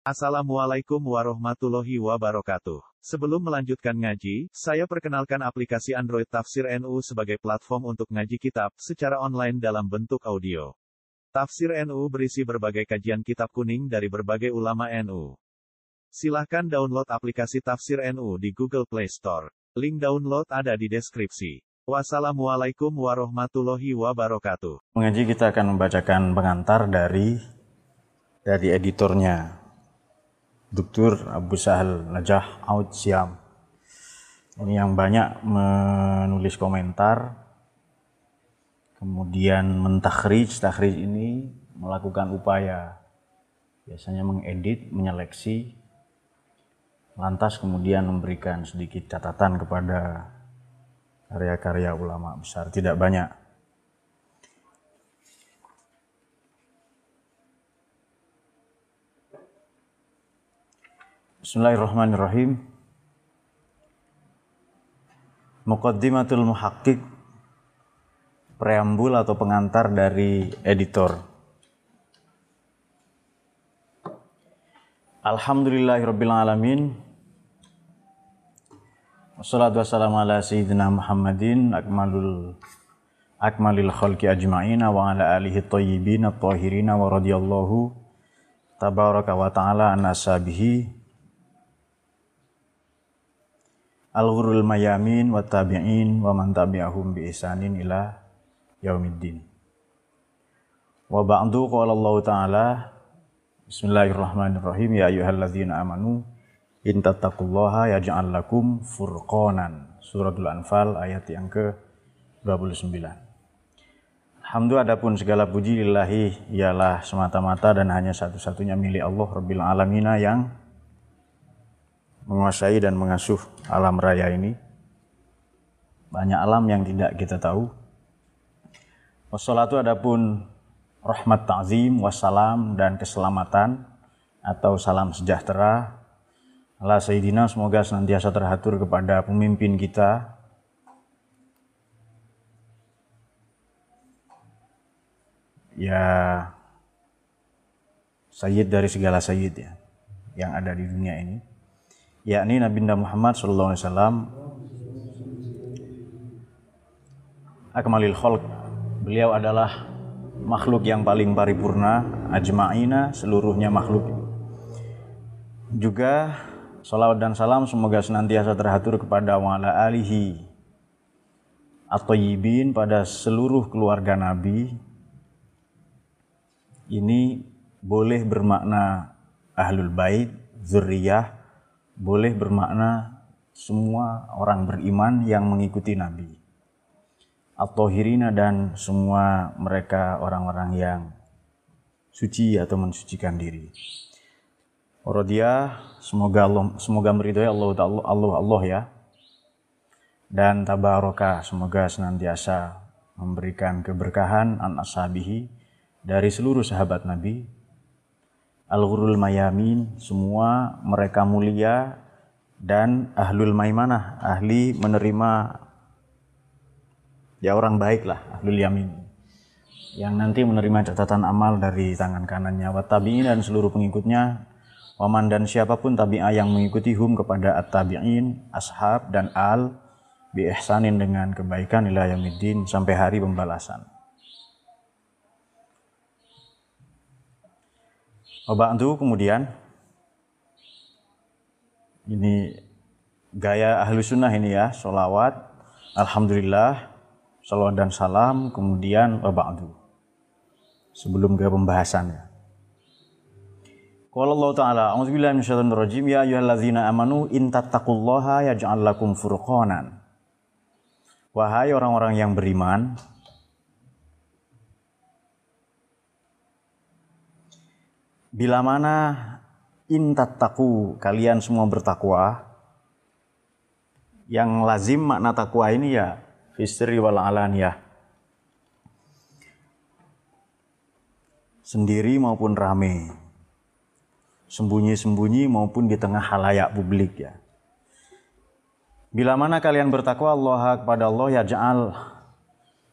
Assalamualaikum warahmatullahi wabarakatuh. Sebelum melanjutkan ngaji, saya perkenalkan aplikasi Android Tafsir NU sebagai platform untuk ngaji kitab secara online dalam bentuk audio. Tafsir NU berisi berbagai kajian kitab kuning dari berbagai ulama NU. Silahkan download aplikasi Tafsir NU di Google Play Store. Link download ada di deskripsi. Wassalamualaikum warahmatullahi wabarakatuh. Mengaji kita akan membacakan pengantar dari dari editornya Dr. Abu Sahal Najah Aud Siam. Ini yang banyak menulis komentar, kemudian mentakhrij, takhrij ini melakukan upaya biasanya mengedit, menyeleksi, lantas kemudian memberikan sedikit catatan kepada karya-karya ulama besar, tidak banyak. Bismillahirrahmanirrahim. Muqaddimatul Muhakkik preambul atau pengantar dari editor. Alhamdulillahirabbil alamin. Wassalatu wassalamu ala sayyidina Muhammadin akmalul akmalil khalqi ajma'ina wa ala alihi thayyibin at-tahirin wa radiyallahu tabaraka wa ta'ala an al-ghurul mayamin wa tabi'in wa man tabi'ahum bi ihsanin ila yaumiddin. Wa ba'du qala Allah Ta'ala Bismillahirrahmanirrahim ya ayyuhalladzina amanu in tattaqullaha yaj'al lakum furqanan. Suratul Anfal ayat yang ke-29. Alhamdu adapun segala puji lillahi ialah semata-mata dan hanya satu-satunya milik Allah Rabbil Alamina yang menguasai dan mengasuh alam raya ini. Banyak alam yang tidak kita tahu. Wassalatu adapun rahmat ta'zim, wassalam dan keselamatan atau salam sejahtera. Allah Sayyidina semoga senantiasa terhatur kepada pemimpin kita. Ya Sayyid dari segala Sayyid ya yang ada di dunia ini yakni Nabi Muhammad sallallahu alaihi wasallam. Akmalil khalq. Beliau adalah makhluk yang paling paripurna ajma'ina seluruhnya makhluk. Juga salawat dan salam semoga senantiasa terhatur kepada wala alihi atau yibin pada seluruh keluarga Nabi. Ini boleh bermakna ahlul bait, zuriyah, boleh bermakna semua orang beriman yang mengikuti Nabi. atau hirina dan semua mereka orang-orang yang suci atau mensucikan diri. Rodia, semoga Allah, semoga meridhoi Allah Allah Allah Allah ya. Dan tabaraka, semoga senantiasa memberikan keberkahan an ashabihi dari seluruh sahabat Nabi Al-Ghurul Mayamin, semua mereka mulia dan Ahlul Maimanah, ahli menerima ya orang baik lah, Ahlul Yamin. Yang nanti menerima catatan amal dari tangan kanannya, wa tabi'in dan seluruh pengikutnya, waman dan siapa pun tabi'ah yang mengikuti hum kepada at-tabi'in, ashab dan al, bi dengan kebaikan ila yamiddin sampai hari pembalasan. Ba'du kemudian ini gaya ahlu sunnah ini ya, sholawat, alhamdulillah, salawat dan salam, kemudian ba'du. Sebelum ke pembahasannya. Qala Allah Ta'ala, A'udzubillahi minasyaitonir rajim, ya ayyuhalladzina amanu in tattaqullaha yaj'al lakum furqanan. Wahai orang-orang yang beriman, Bila mana intattaku kalian semua bertakwa, yang lazim makna takwa ini ya istri wal alaniyah. Sendiri maupun rame. Sembunyi-sembunyi maupun di tengah halayak publik ya. Bila mana kalian bertakwa Allah kepada Allah ya ja'al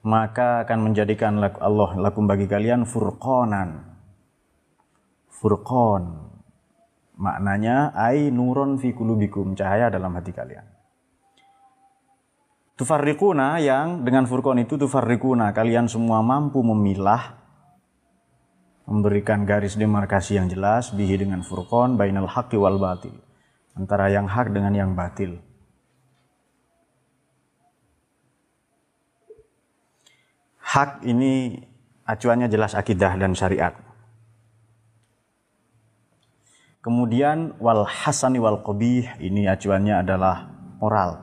maka akan menjadikan Allah lakum bagi kalian furqanan Furqan. Maknanya ai nuron fi kulubikum, cahaya dalam hati kalian. Tufarriquna yang dengan furqan itu tufarriquna, kalian semua mampu memilah memberikan garis demarkasi yang jelas bihi dengan furqan bainal haqqi wal batil. Antara yang hak dengan yang batil. Hak ini acuannya jelas akidah dan syariat. Kemudian wal hasani wal qabih ini acuannya adalah moral.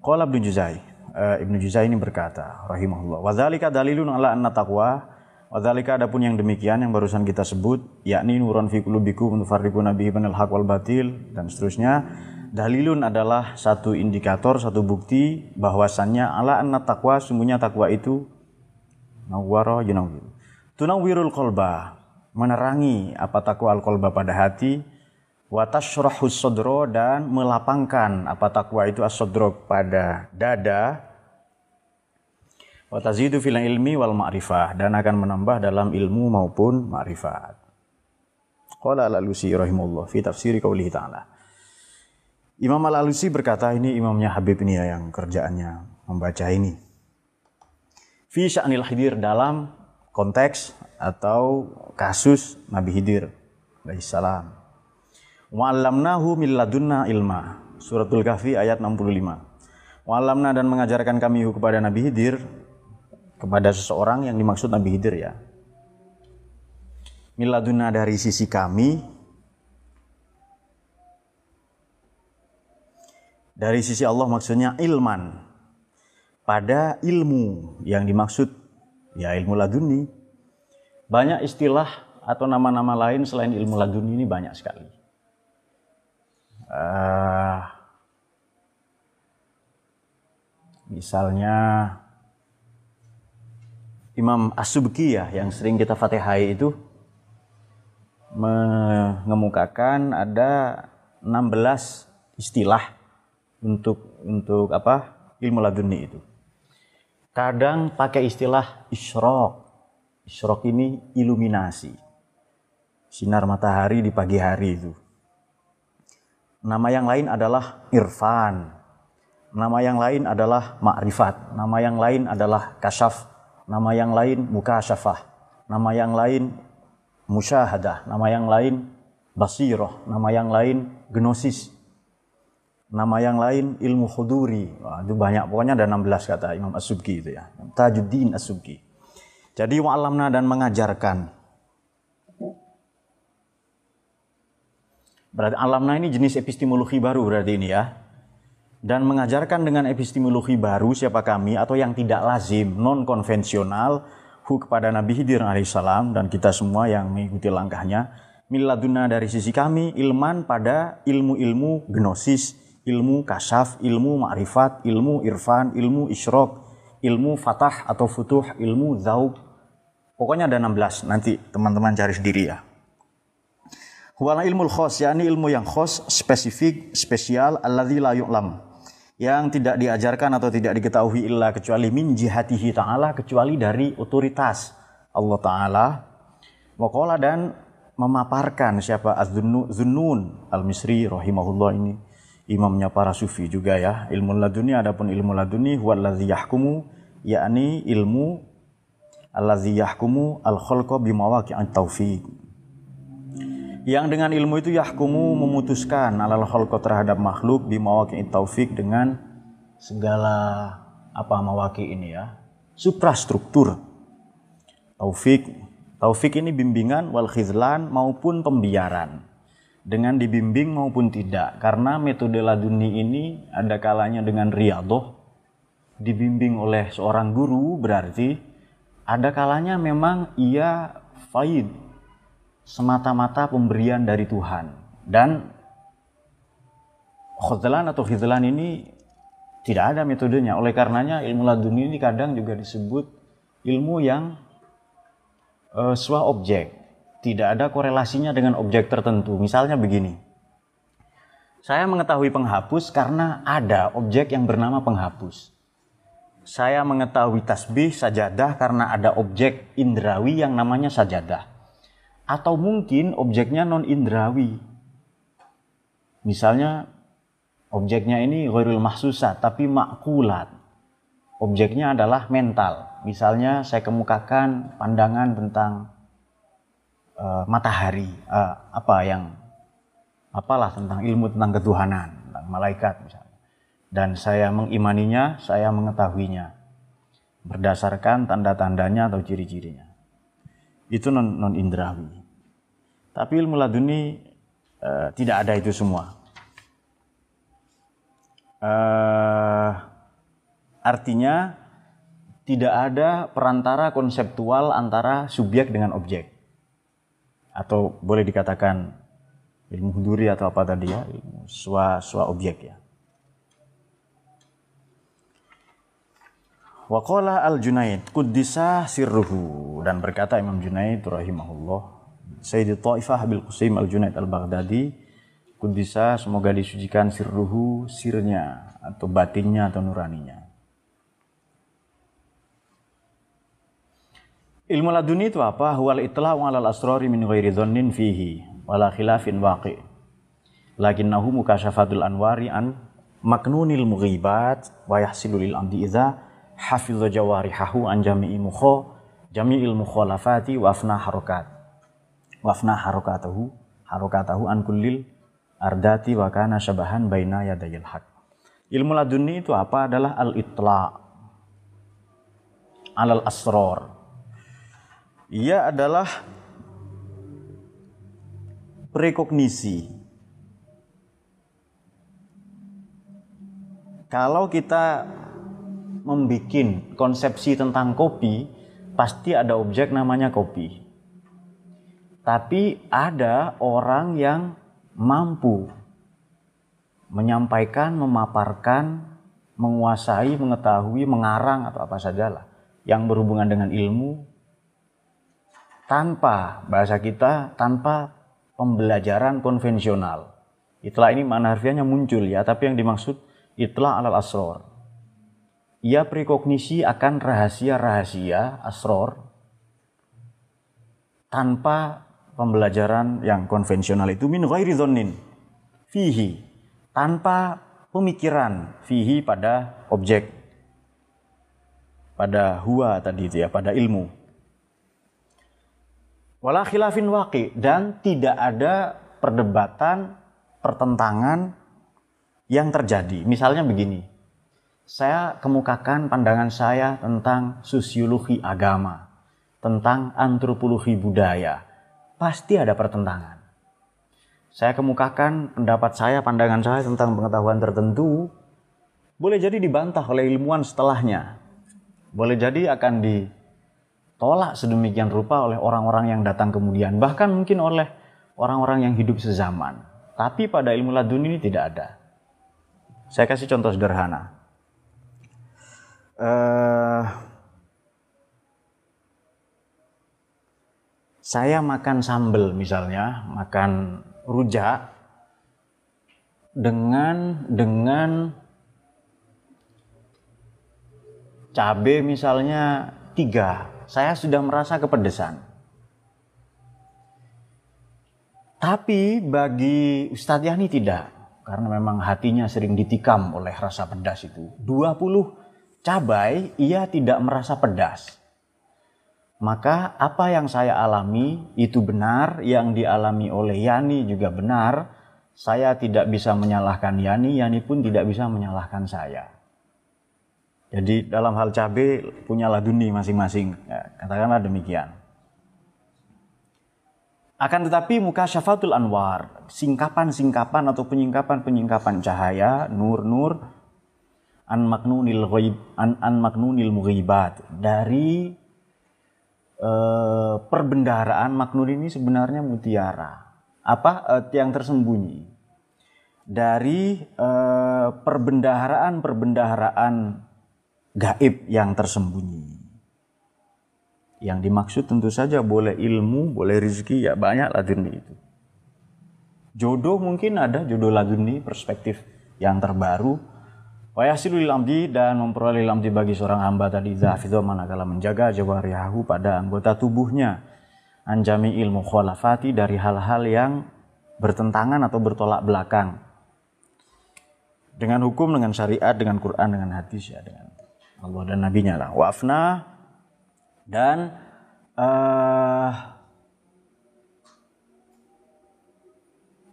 Qala Ibnu Juzai, uh, Ibnu Juzai ini berkata rahimahullah, wa dzalika dalilun ala anna taqwa wa dzalika adapun yang demikian yang barusan kita sebut yakni nuran fi qulubikum tufarriquna bihi bainal haq wal batil dan seterusnya dalilun adalah satu indikator, satu bukti bahwasannya ala anna taqwa sungguhnya takwa itu nawwara yunawwir. Tunawwirul qalba menerangi apa takwa al-qalba pada hati wa tashrahus sodro dan melapangkan apa takwa itu as-sodro pada dada wa tazidu fil ilmi wal ma'rifah dan akan menambah dalam ilmu maupun ma'rifat. Qala al-Alusi rahimahullah fi tafsiri qaulihi ta'ala. Imam al-Alusi berkata ini imamnya Habib ini ya yang kerjaannya membaca ini. Fi sya'nil hidir dalam konteks atau kasus Nabi Hidir alaihissalam. Wa'allamnahu min ladunna ilma. Suratul Kahfi ayat 65. Wa'allamna dan mengajarkan kami kepada Nabi Hidir kepada seseorang yang dimaksud Nabi Hidir ya. Miladuna dari sisi kami dari sisi Allah maksudnya ilman pada ilmu yang dimaksud ya ilmu laduni banyak istilah atau nama-nama lain selain ilmu laduni ini banyak sekali. Uh, misalnya Imam As-Subki ya yang sering kita fatihai itu mengemukakan ada 16 istilah untuk untuk apa ilmu laduni itu. Kadang pakai istilah isyrok Isyrok ini iluminasi. Sinar matahari di pagi hari itu. Nama yang lain adalah irfan. Nama yang lain adalah ma'rifat. Nama yang lain adalah kasyaf. Nama yang lain mukasyafah. Nama yang lain musyahadah. Nama yang lain basiroh. Nama yang lain gnosis. Nama yang lain ilmu khuduri. Wah, itu banyak. Pokoknya ada 16 kata Imam As-Subki itu ya. Tajuddin As-Subki. Jadi wa'alamna dan mengajarkan. Berarti alamna ini jenis epistemologi baru berarti ini ya. Dan mengajarkan dengan epistemologi baru siapa kami atau yang tidak lazim, non konvensional, hu kepada Nabi Hidir alaihissalam dan kita semua yang mengikuti langkahnya. Miladuna dari sisi kami, ilman pada ilmu-ilmu gnosis, ilmu kasaf, ilmu ma'rifat, ilmu irfan, ilmu isyrok, ilmu fatah atau futuh, ilmu zaub, Pokoknya ada 16, nanti teman-teman cari sendiri ya. Wala ilmu khos, yakni ilmu yang khos, spesifik, spesial, alladzi la yu'lam. Yang tidak diajarkan atau tidak diketahui illa kecuali min jihatihi ta'ala, kecuali dari otoritas Allah Ta'ala. Wakola dan memaparkan siapa Az-Zunnun Al-Misri rahimahullah ini imamnya para sufi juga ya ilmu laduni adapun ilmu laduni huwa yahkumu yakni ilmu allazi yahkumu al khalqa taufiq. Yang dengan ilmu itu yahkumu memutuskan alal khalqa terhadap makhluk bimawaqi'at taufik dengan segala apa mawaki ini ya. Suprastruktur. Taufik taufik ini bimbingan wal khizlan maupun pembiaran. Dengan dibimbing maupun tidak. Karena metode laduni ini ada kalanya dengan riadoh. Dibimbing oleh seorang guru berarti ada kalanya memang ia faid semata-mata pemberian dari Tuhan. Dan khuzlan atau khizlan ini tidak ada metodenya. Oleh karenanya ilmu laduni ini kadang juga disebut ilmu yang uh, suah objek. Tidak ada korelasinya dengan objek tertentu. Misalnya begini. Saya mengetahui penghapus karena ada objek yang bernama penghapus saya mengetahui tasbih sajadah karena ada objek indrawi yang namanya sajadah. Atau mungkin objeknya non indrawi. Misalnya objeknya ini ghairul mahsusat tapi makulat. Objeknya adalah mental. Misalnya saya kemukakan pandangan tentang uh, matahari, uh, apa yang apalah tentang ilmu tentang ketuhanan, tentang malaikat misalnya. Dan saya mengimaninya, saya mengetahuinya berdasarkan tanda-tandanya atau ciri-cirinya. Itu non, non indrawi. Tapi ilmu laduni uh, tidak ada itu semua. Uh, artinya tidak ada perantara konseptual antara subjek dengan objek. Atau boleh dikatakan ilmu huduri atau apa tadi ya, ilmu swa, swa objek ya. Waqala al-Junaid kuddisa sirruhu dan berkata Imam Junaid rahimahullah Sayyidi Ta'ifah bil Qusaim al-Junaid al-Baghdadi kuddisa semoga disucikan sirruhu sirnya atau batinnya atau nuraninya Ilmu laduni itu apa? Huwal itla'u alal asrari min ghairi dhannin fihi wala khilafin waqi. Lakinnahu mukasyafatul anwari an maknunil mughibat wa yahsilu lil amdi idza hafidha jawarihahu an jami'i mukho jami'il mukhalafati wa afna harokat. Wa afna harokatahu harokatahu an kullil ardati wa kana syabahan baina yadayil haq. Ilmu laduni itu apa? Adalah al itla alal asror ia adalah prekognisi. Kalau kita membuat konsepsi tentang kopi, pasti ada objek namanya kopi. Tapi ada orang yang mampu menyampaikan, memaparkan, menguasai, mengetahui, mengarang atau apa sajalah yang berhubungan dengan ilmu tanpa bahasa kita, tanpa pembelajaran konvensional. Itulah ini mana harfiahnya muncul ya, tapi yang dimaksud itulah alal asror ia prekognisi akan rahasia-rahasia asror tanpa pembelajaran yang konvensional itu min ghairi dhannin fihi tanpa pemikiran fihi pada objek pada huwa tadi itu ya pada ilmu. Wala khilafin waqi dan tidak ada perdebatan pertentangan yang terjadi. Misalnya begini saya kemukakan pandangan saya tentang sosiologi agama, tentang antropologi budaya. Pasti ada pertentangan. Saya kemukakan pendapat saya, pandangan saya tentang pengetahuan tertentu, boleh jadi dibantah oleh ilmuwan setelahnya. Boleh jadi akan ditolak sedemikian rupa oleh orang-orang yang datang kemudian, bahkan mungkin oleh orang-orang yang hidup sezaman. Tapi pada ilmu ladun ini tidak ada. Saya kasih contoh sederhana uh, saya makan sambal misalnya, makan rujak dengan dengan cabai misalnya tiga, saya sudah merasa kepedesan. Tapi bagi Ustadz Yani tidak, karena memang hatinya sering ditikam oleh rasa pedas itu. 20 cabai, ia tidak merasa pedas. Maka apa yang saya alami itu benar, yang dialami oleh Yani juga benar. Saya tidak bisa menyalahkan Yani, Yani pun tidak bisa menyalahkan saya. Jadi dalam hal cabai punya laduni masing-masing, ya, katakanlah demikian. Akan tetapi muka syafatul anwar, singkapan-singkapan atau penyingkapan-penyingkapan cahaya, nur-nur, an maknunil ghaib an an maknunil mughibat dari uh, perbendaharaan maknun ini sebenarnya mutiara. Apa uh, yang tersembunyi? Dari uh, perbendaharaan perbendaharaan gaib yang tersembunyi. Yang dimaksud tentu saja boleh ilmu boleh rezeki ya banyak laduni itu. Jodoh mungkin ada jodoh laduni perspektif yang terbaru Wa amdi dan memperoleh amdi bagi seorang hamba tadi. Zafidho manakala menjaga jawarihahu pada anggota tubuhnya. Anjami ilmu khalafati dari hal-hal yang bertentangan atau bertolak belakang. Dengan hukum, dengan syariat, dengan Quran, dengan hadis ya, dengan Allah dan Nabi-Nya lah. Wafna dan uh,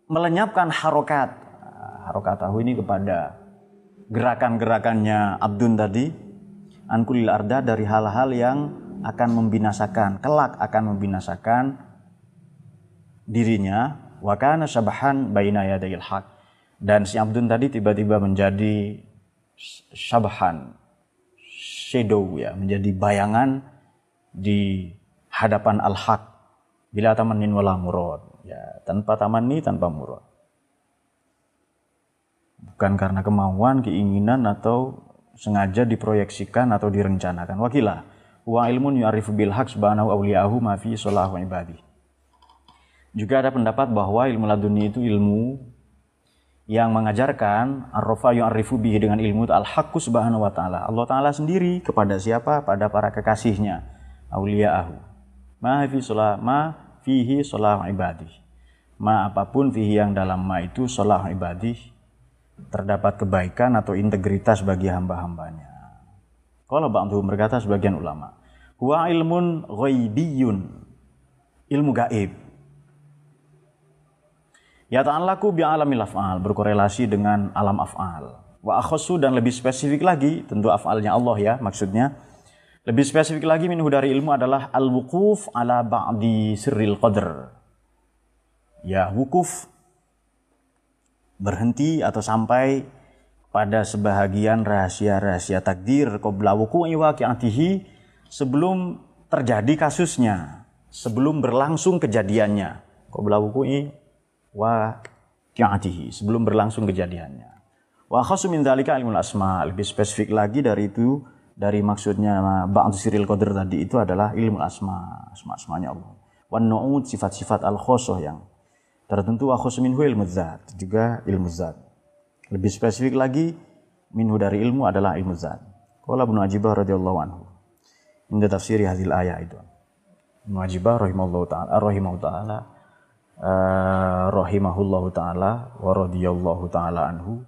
melenyapkan harokat. Harokat tahu ini kepada gerakan-gerakannya Abdun tadi ankulil arda dari hal-hal yang akan membinasakan kelak akan membinasakan dirinya. Wakana syabahan baina yadayil haq. Dan si Abdun tadi tiba-tiba menjadi syabahan shadow ya menjadi bayangan di hadapan al-haq. Bila tamanin wala murad. Ya tanpa tamanni tanpa murad bukan karena kemauan keinginan atau sengaja diproyeksikan atau direncanakan. Wakilah wa ilmun yu'arifu bil haq subhanahu awliyahu ma fi salahu ibadi. Juga ada pendapat bahwa ilmu laduni itu ilmu yang mengajarkan arrofa yu'arifu bihi dengan ilmu al-haqqu subhanahu wa ta'ala. Allah ta'ala sendiri kepada siapa? pada para kekasihnya awliya'ahu. Ma fi salah ma fihi salah ibadih ma apa pun fihi yang dalam ma itu salah ibadih terdapat kebaikan atau integritas bagi hamba-hambanya. Kalau ba'dhum berkata sebagian ulama huwa ilmun ghaibiyun. Ilmu gaib. Ya ta'allaku bi alamil af'al berkorelasi dengan alam af'al. Wa akhassu dan lebih spesifik lagi tentu af'alnya Allah ya maksudnya lebih spesifik lagi minhu dari ilmu adalah al-wukuf ala ba'di sirril qadr. Ya, wukuf berhenti atau sampai pada sebahagian rahasia-rahasia takdir qabla wuku'i waqi'atihi sebelum terjadi kasusnya, sebelum berlangsung kejadiannya. Qabla wuku'i waqi'atihi, sebelum berlangsung kejadiannya. Wa khasu min dzalika ilmul asma, lebih spesifik lagi dari itu dari maksudnya ba'd siril qadr tadi itu adalah ilmu asma, asma-asmanya Allah. Wan nu'ud sifat-sifat al khosoh yang tertentu wa minhu ilmu zat, juga ilmu zat. Lebih spesifik lagi minhu dari ilmu adalah ilmu zat. Qala Ibnu Ajibah radhiyallahu anhu. Inda tafsiri hadil ayat itu. Ibnu Ajibah rahimahullahu taala rahimahullahu taala uh, rahimahullahu taala wa radhiyallahu taala anhu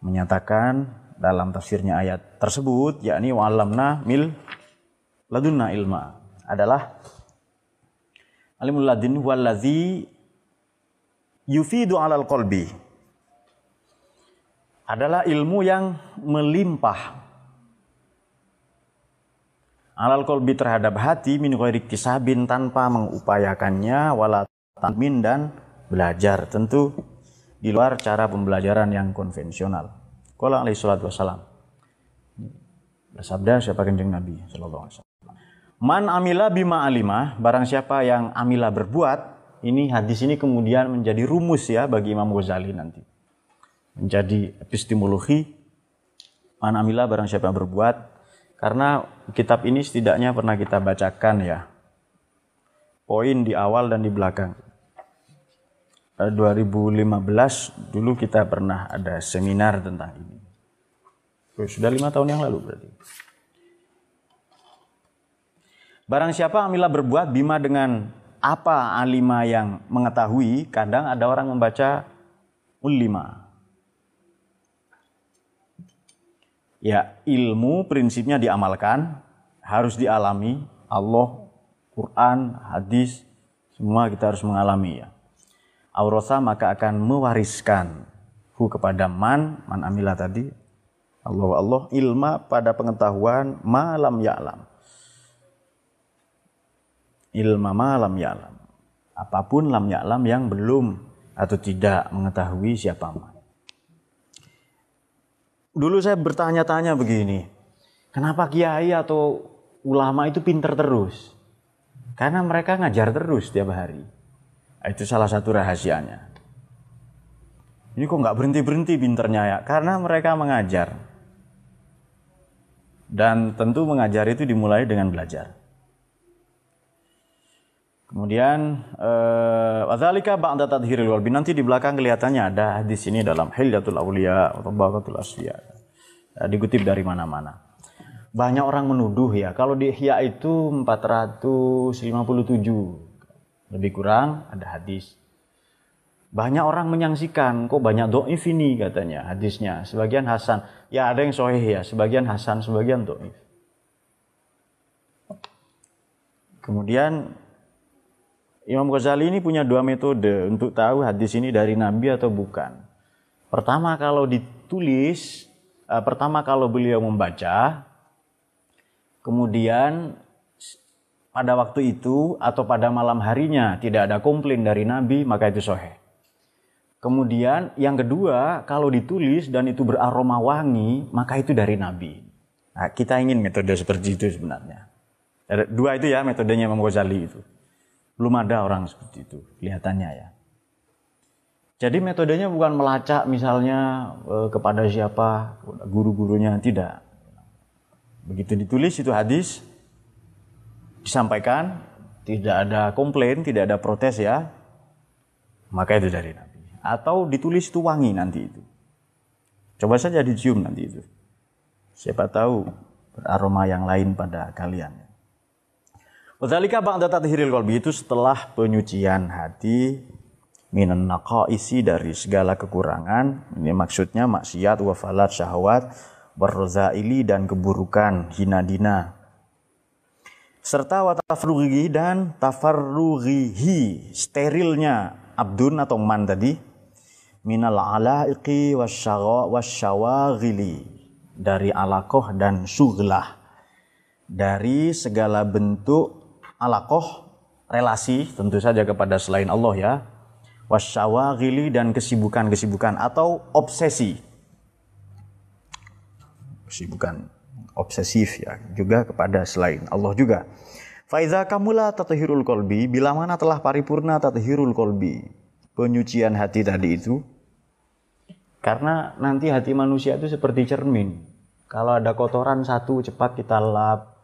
menyatakan dalam tafsirnya ayat tersebut yakni wa'alamna mil ladunna ilma adalah alimul ladin wallazi yufidu alal qalbi adalah ilmu yang melimpah alal kolbi terhadap hati min ghairi kisabin tanpa mengupayakannya wala tanmin dan belajar tentu di luar cara pembelajaran yang konvensional Kala alaihi salatu wassalam. Bersabda siapa kanjeng Nabi sallallahu alaihi wasallam. Man amila bima alima, barang siapa yang amila berbuat, ini hadis ini kemudian menjadi rumus ya bagi Imam Ghazali nanti. Menjadi epistemologi man amila barang siapa yang berbuat karena kitab ini setidaknya pernah kita bacakan ya. Poin di awal dan di belakang. 2015 dulu kita pernah ada seminar tentang ini. Sudah lima tahun yang lalu berarti. Barang siapa amila berbuat bima dengan apa alima yang mengetahui, kadang ada orang membaca ulima. Ya, ilmu prinsipnya diamalkan, harus dialami. Allah, Quran, hadis, semua kita harus mengalami ya. Aurasa maka akan mewariskan. Hu kepada man man amila tadi. Allah Allah ilma pada pengetahuan malam ya'lam ilma malam ya'lam apa pun lam ya'lam yang belum atau tidak mengetahui siapa man dulu saya bertanya-tanya begini kenapa kiai atau ulama itu pinter terus karena mereka ngajar terus tiap hari itu salah satu rahasianya. Ini kok nggak berhenti-berhenti pinternya ya? Karena mereka mengajar. Dan tentu mengajar itu dimulai dengan belajar. Kemudian eh, wadzalika ba'da tadhiril walbi nanti di belakang kelihatannya ada di sini dalam Hilyatul Auliya atau Baqatul Asfiya. Ya, dikutip dari mana-mana. Banyak orang menuduh ya, kalau di Ihya itu 457 lebih kurang ada hadis Banyak orang menyangsikan, kok banyak do'if ini katanya hadisnya. Sebagian Hasan. Ya ada yang sohih ya, sebagian Hasan, sebagian do'if. Kemudian Imam Ghazali ini punya dua metode untuk tahu hadis ini dari Nabi atau bukan. Pertama kalau ditulis, eh, pertama kalau beliau membaca, kemudian pada waktu itu atau pada malam harinya tidak ada komplain dari Nabi, maka itu soheh. Kemudian yang kedua, kalau ditulis dan itu beraroma wangi, maka itu dari Nabi. Nah, kita ingin metode seperti itu sebenarnya. Dua itu ya metodenya Imam Ghazali itu. Belum ada orang seperti itu, kelihatannya ya. Jadi metodenya bukan melacak misalnya eh, kepada siapa, guru-gurunya, tidak. Begitu ditulis itu hadis, disampaikan, tidak ada komplain, tidak ada protes ya, maka itu dari Nabi atau ditulis itu wangi nanti itu. Coba saja dicium nanti itu. Siapa tahu aroma yang lain pada kalian. Wadzalika ba'da tathhiril qalbi itu setelah penyucian hati minan isi dari segala kekurangan. Ini maksudnya maksiat, wafalat, syahwat, berrozaili dan keburukan, hina dina. Serta watafrughi dan tafarrughihi, sterilnya abdun atau man tadi, minal alaiqi wasyawaghili dari alakoh dan syughlah dari segala bentuk alakoh relasi tentu saja kepada selain Allah ya. Wasyawaghili dan kesibukan-kesibukan atau obsesi. Kesibukan obsesif ya juga kepada selain Allah juga. Faiza kamula tatahirul kolbi bila mana telah paripurna tatahirul kolbi. Penyucian hati tadi itu karena nanti hati manusia itu seperti cermin. Kalau ada kotoran satu cepat kita lap,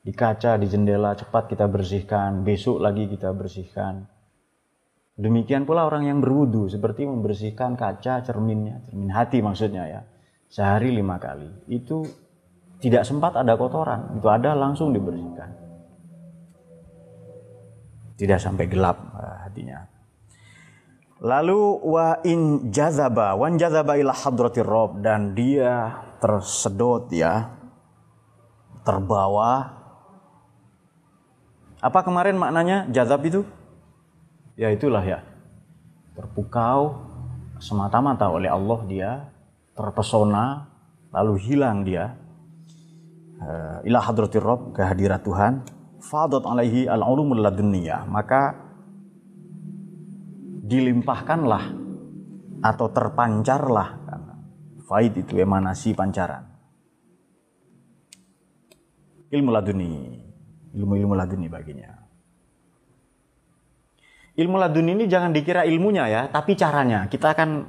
di kaca, di jendela cepat kita bersihkan, besok lagi kita bersihkan. Demikian pula orang yang berwudu seperti membersihkan kaca cerminnya, cermin hati maksudnya ya. Sehari lima kali. Itu tidak sempat ada kotoran, itu ada langsung dibersihkan. Tidak sampai gelap eh, hatinya. Lalu wa in jazaba, wan jazaba ila hadratir rob dan dia tersedot ya, terbawa. Apa kemarin maknanya jazab itu? Ya itulah ya. Terpukau semata-mata oleh Allah dia, terpesona, lalu hilang dia. Uh, ila hadratir rob, kehadirat Tuhan. Fadat alaihi al-ulumul laduniyah. Maka dilimpahkanlah atau terpancarlah faid itu emanasi pancaran ilmu laduni ilmu-ilmu laduni baginya ilmu laduni ini jangan dikira ilmunya ya tapi caranya kita akan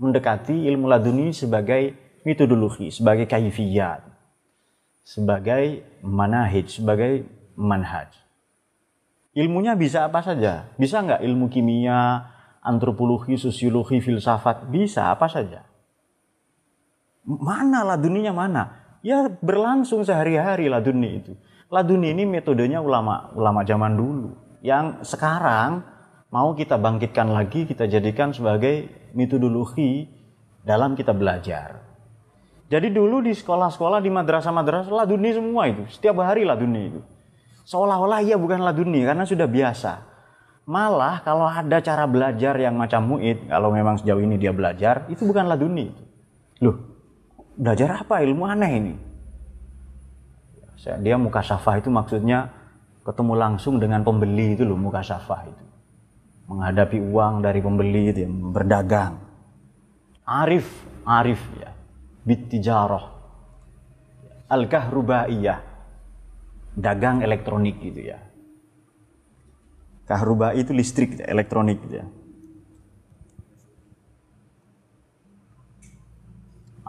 mendekati ilmu laduni sebagai metodologi sebagai kaifiyat sebagai manahij sebagai manhaj ilmunya bisa apa saja bisa nggak ilmu kimia antropologi, sosiologi, filsafat, bisa apa saja. Mana laduninya mana? Ya berlangsung sehari-hari laduni itu. Laduni ini metodenya ulama ulama zaman dulu. Yang sekarang mau kita bangkitkan lagi, kita jadikan sebagai metodologi dalam kita belajar. Jadi dulu di sekolah-sekolah, di madrasah-madrasah, laduni semua itu. Setiap hari laduni itu. Seolah-olah ia bukan laduni karena sudah biasa. Malah kalau ada cara belajar yang macam muid, kalau memang sejauh ini dia belajar, itu bukan laduni. Loh, belajar apa? Ilmu aneh ini. Dia muka safah itu maksudnya ketemu langsung dengan pembeli itu loh muka safah itu. Menghadapi uang dari pembeli itu yang berdagang. Arif, arif ya. Bittijarah. Al-kahrubaiyah. Dagang elektronik gitu ya Kahruba itu listrik, elektronik gitu ya.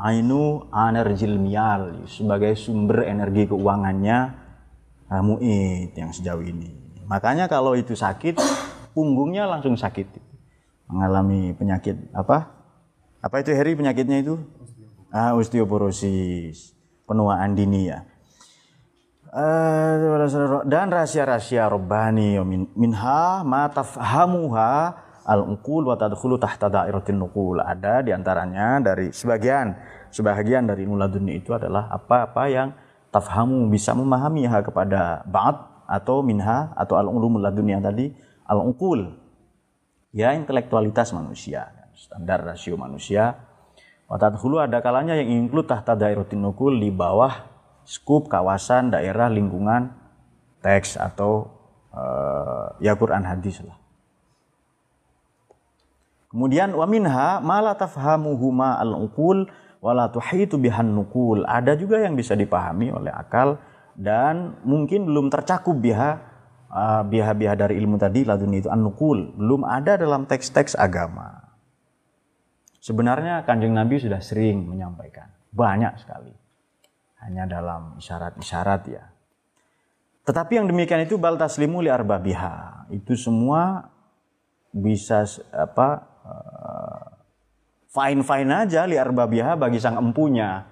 Ainu enerjil mial sebagai sumber energi keuangannya uh, muid yang sejauh ini. Makanya kalau itu sakit, punggungnya langsung sakit. Mengalami penyakit apa? Apa itu Heri penyakitnya itu? Ah, osteoporosis, penuaan dini ya. Eh, dan rahasia-rahasia robbani minha ma tafhamuha al-uqul wa tadkhulu tahta dairatin nuqul. Ada di antaranya dari sebagian sebagian dari ilmu laduni itu adalah apa-apa yang tafhamu bisa memahami ha kepada ba'd atau minha atau al-ulumul laduni yang tadi al-uqul. Ya intelektualitas manusia, standar rasio manusia. Wa tadkhulu ada kalanya yang include tahta dairatin nuqul di bawah skup kawasan daerah lingkungan teks atau uh, ya Quran hadis lah. Kemudian wa minha ma la tafhamuhuma al-uqul wa la tuhitu bihan nuqul. Ada juga yang bisa dipahami oleh akal dan mungkin belum tercakup biha uh, biha-biha dari ilmu tadi laduni itu an-nuqul, belum ada dalam teks-teks agama. Sebenarnya Kanjeng Nabi sudah sering menyampaikan, banyak sekali. Hanya dalam isyarat-isyarat ya. Tetapi yang demikian itu bal taslimu li arbabiha. Itu semua bisa apa fine fine aja liar babiha bagi sang empunya.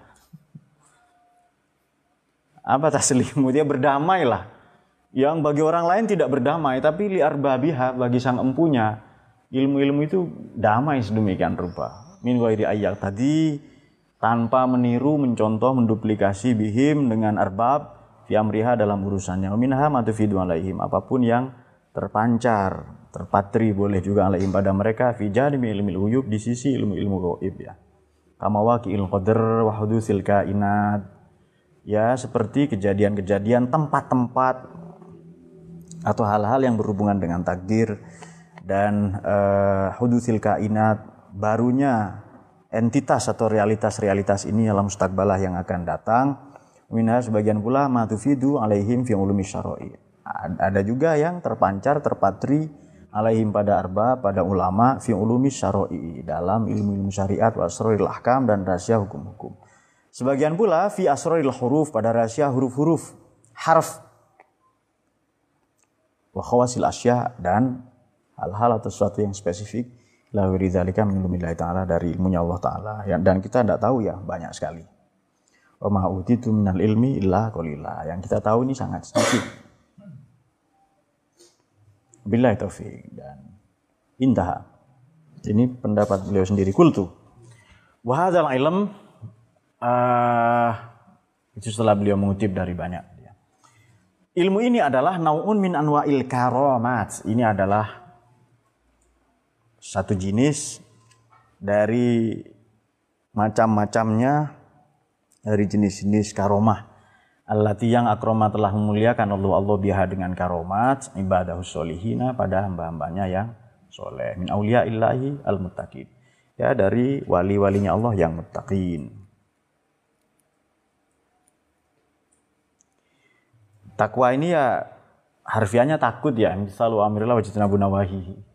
Apa taslimu dia berdamai lah. Yang bagi orang lain tidak berdamai tapi liar babiha bagi sang empunya. Ilmu-ilmu itu damai sedemikian rupa. Min wairi ayat tadi tanpa meniru mencontoh menduplikasi bihim dengan arbab fi amriha dalam urusannya. Minha matufidu alaihim. Apa pun yang terpancar terpatri boleh juga alaihim pada mereka fi janibi ilmi uyub di sisi ilmu-ilmu gaib ya. Kama waqi'il qadar wa hudusil kainat. Ya, seperti kejadian-kejadian tempat-tempat atau hal-hal yang berhubungan dengan takdir dan uh, hudusil kainat barunya entitas atau realitas-realitas ini dalam mustakbalah yang akan datang. Minha sebagian pula matufidu alaihim fi ulumi syar'i. Ada juga yang terpancar, terpatri alaihim pada arba pada ulama fi ulumi syaroi dalam ilmu-ilmu syariat wa asraril ahkam dan rahasia hukum-hukum. Sebagian pula fi asraril huruf pada rahasia huruf-huruf harf wa khawasil asya dan hal-hal atau sesuatu yang spesifik la dzalika min ilmillahi taala dari ilmunya Allah taala ya, dan kita tidak tahu ya banyak sekali. Wa ma utitu minal ilmi illa qalila. Yang kita tahu ini sangat sedikit. Billahi taufik dan indah. Ini pendapat beliau sendiri kultu. Wahadal ilm uh, itu setelah beliau mengutip dari banyak. Ilmu ini adalah naun min anwa'il karomat. Ini adalah satu jenis dari macam-macamnya dari jenis-jenis karomah Allati yang akroma telah memuliakan Allah Allah biha dengan karomat ibadah solihina pada hamba-hambanya yang soleh. Min aulia illahi al muttaqin ya dari wali-walinya Allah yang muttaqin. Takwa ini ya harfiahnya takut ya. Selalu amirillah wajitnabu nawahi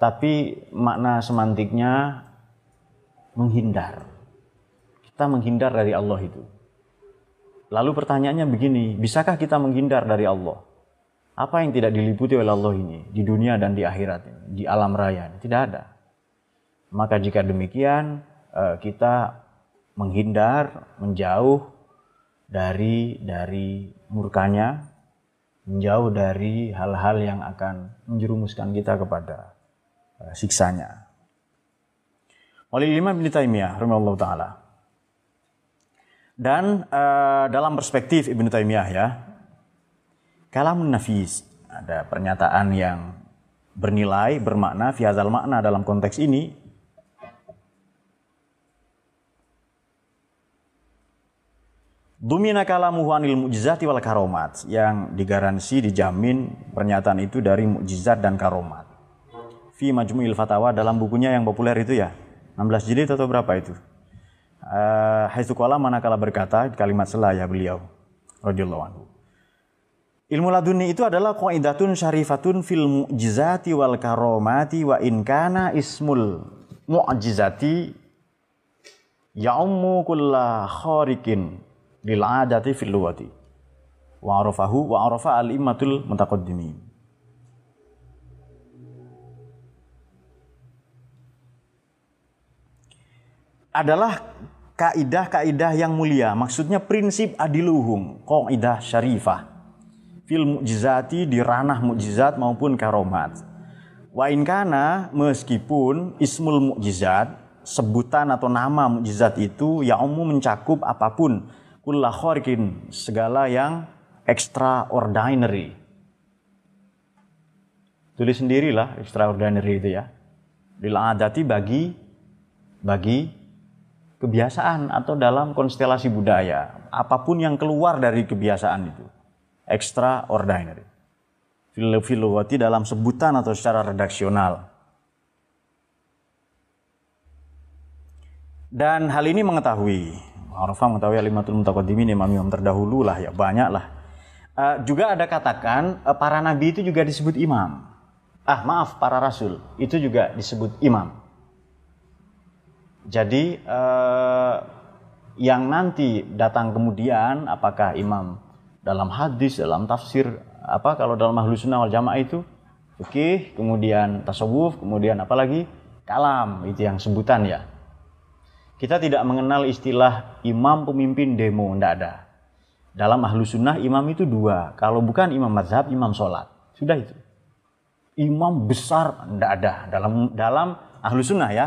tapi makna semantiknya menghindar. Kita menghindar dari Allah itu Lalu pertanyaannya begini, bisakah kita menghindar dari Allah? Apa yang tidak diliputi oleh Allah ini di dunia dan di akhirat ini, di alam raya ini? Tidak ada. Maka jika demikian eh, kita menghindar, menjauh dari dari murkanya, menjauh dari hal-hal yang akan menjerumuskan kita kepada eh, siksanya. Oleh lima bin Taimiyah, taala. Dan uh, dalam perspektif Ibnu Taimiyah ya, kalamun nafis ada pernyataan yang bernilai, bermakna, fiazal makna dalam konteks ini Dumina kalamuhu anil mu'jizati wal karomat yang digaransi dijamin pernyataan itu dari mukjizat dan karomat. Fi Majmu'il Fatawa dalam bukunya yang populer itu ya. 16 jilid atau berapa itu? Uh, Haitsu manakala berkata kalimat selaya beliau radhiyallahu anhu. Ilmu laduni itu adalah qaidatun syarifatun fil mu'jizati wal karomati wa in kana ismul mu'jizati ya'ummu kulla kharikin lil adati fil luwati wa arafahu wa arafa al immatul mutaqaddimin adalah kaidah-kaidah yang mulia. Maksudnya prinsip adiluhum, kaidah syarifah. Fil mukjizati di ranah mukjizat maupun karomat. Wa inkana meskipun ismul mukjizat sebutan atau nama mukjizat itu ya umum mencakup apa pun kharikin segala yang extraordinary. Tulis sendirilah extraordinary itu ya. Lil adati bagi bagi kebiasaan atau dalam konstelasi budaya, apa pun yang keluar dari kebiasaan itu extraordinary. Filowati dalam sebutan atau secara redaksional. Dan hal ini mengetahui, Arafah mengetahui alimatul mutaqaddimin imam-imam terdahulu lah ya, banyak lah. Uh, juga ada katakan uh, para nabi itu juga disebut imam. Ah maaf, para rasul itu juga disebut imam. Jadi uh, yang nanti datang kemudian apakah imam dalam hadis, dalam tafsir, apa kalau dalam ahlu sunnah wal jamaah itu oke, okay, kemudian tasawuf, kemudian apalagi kalam itu yang sebutan ya. Kita tidak mengenal istilah imam pemimpin demo, tidak ada. Dalam ahlu sunnah imam itu dua, kalau bukan imam mazhab, imam sholat. Sudah itu. Imam besar tidak ada dalam dalam ahlu sunnah ya.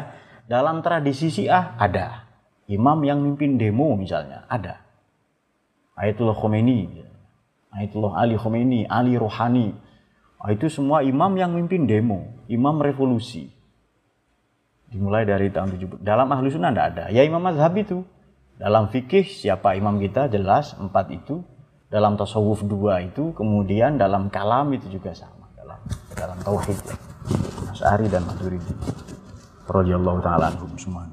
Dalam tradisi Syiah ada. Imam yang mimpin demo misalnya ada. Ayatullah Khomeini Ayatullah Ali Khomeini, Ali Rohani. Nah, itu semua imam yang mimpin demo, imam revolusi. Dimulai dari tahun 70. Dalam ahlu sunnah tidak ada. Ya imam mazhab itu. Dalam fikih siapa imam kita jelas empat itu. Dalam tasawuf dua itu. Kemudian dalam kalam itu juga sama. Dalam dalam tauhid. Asy'ari dan Maturidi. Radhiyallahu taala semua.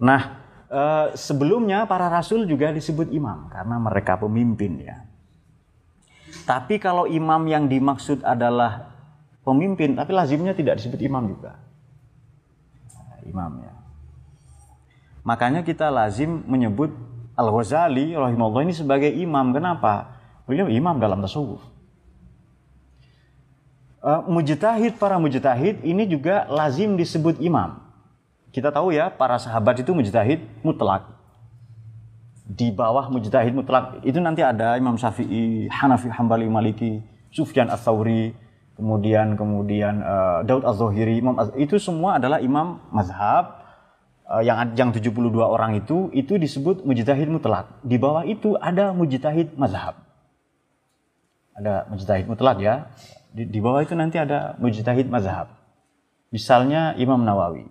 Nah, Eh, sebelumnya para rasul juga disebut imam karena mereka pemimpin ya. Tapi kalau imam yang dimaksud adalah pemimpin, tapi lazimnya tidak disebut imam juga. Nah, imam ya. Makanya kita lazim menyebut Al-Ghazali rahimahullah ini sebagai imam. Kenapa? Beliau imam dalam tasawuf. Uh, mujtahid para mujtahid ini juga lazim disebut imam. Kita tahu ya, para sahabat itu mujtahid mutlak. Di bawah mujtahid mutlak itu nanti ada Imam Syafi'i, Hanafi, Hambali, Maliki, Sufyan Ats-Tsauri, kemudian kemudian uh, Daud Az-Zahiri, Imam Az itu semua adalah imam mazhab uh, yang yang 72 orang itu itu disebut mujtahid mutlak. Di bawah itu ada mujtahid mazhab. Ada mujtahid mutlak ya. Di, di bawah itu nanti ada mujtahid mazhab. Misalnya Imam Nawawi.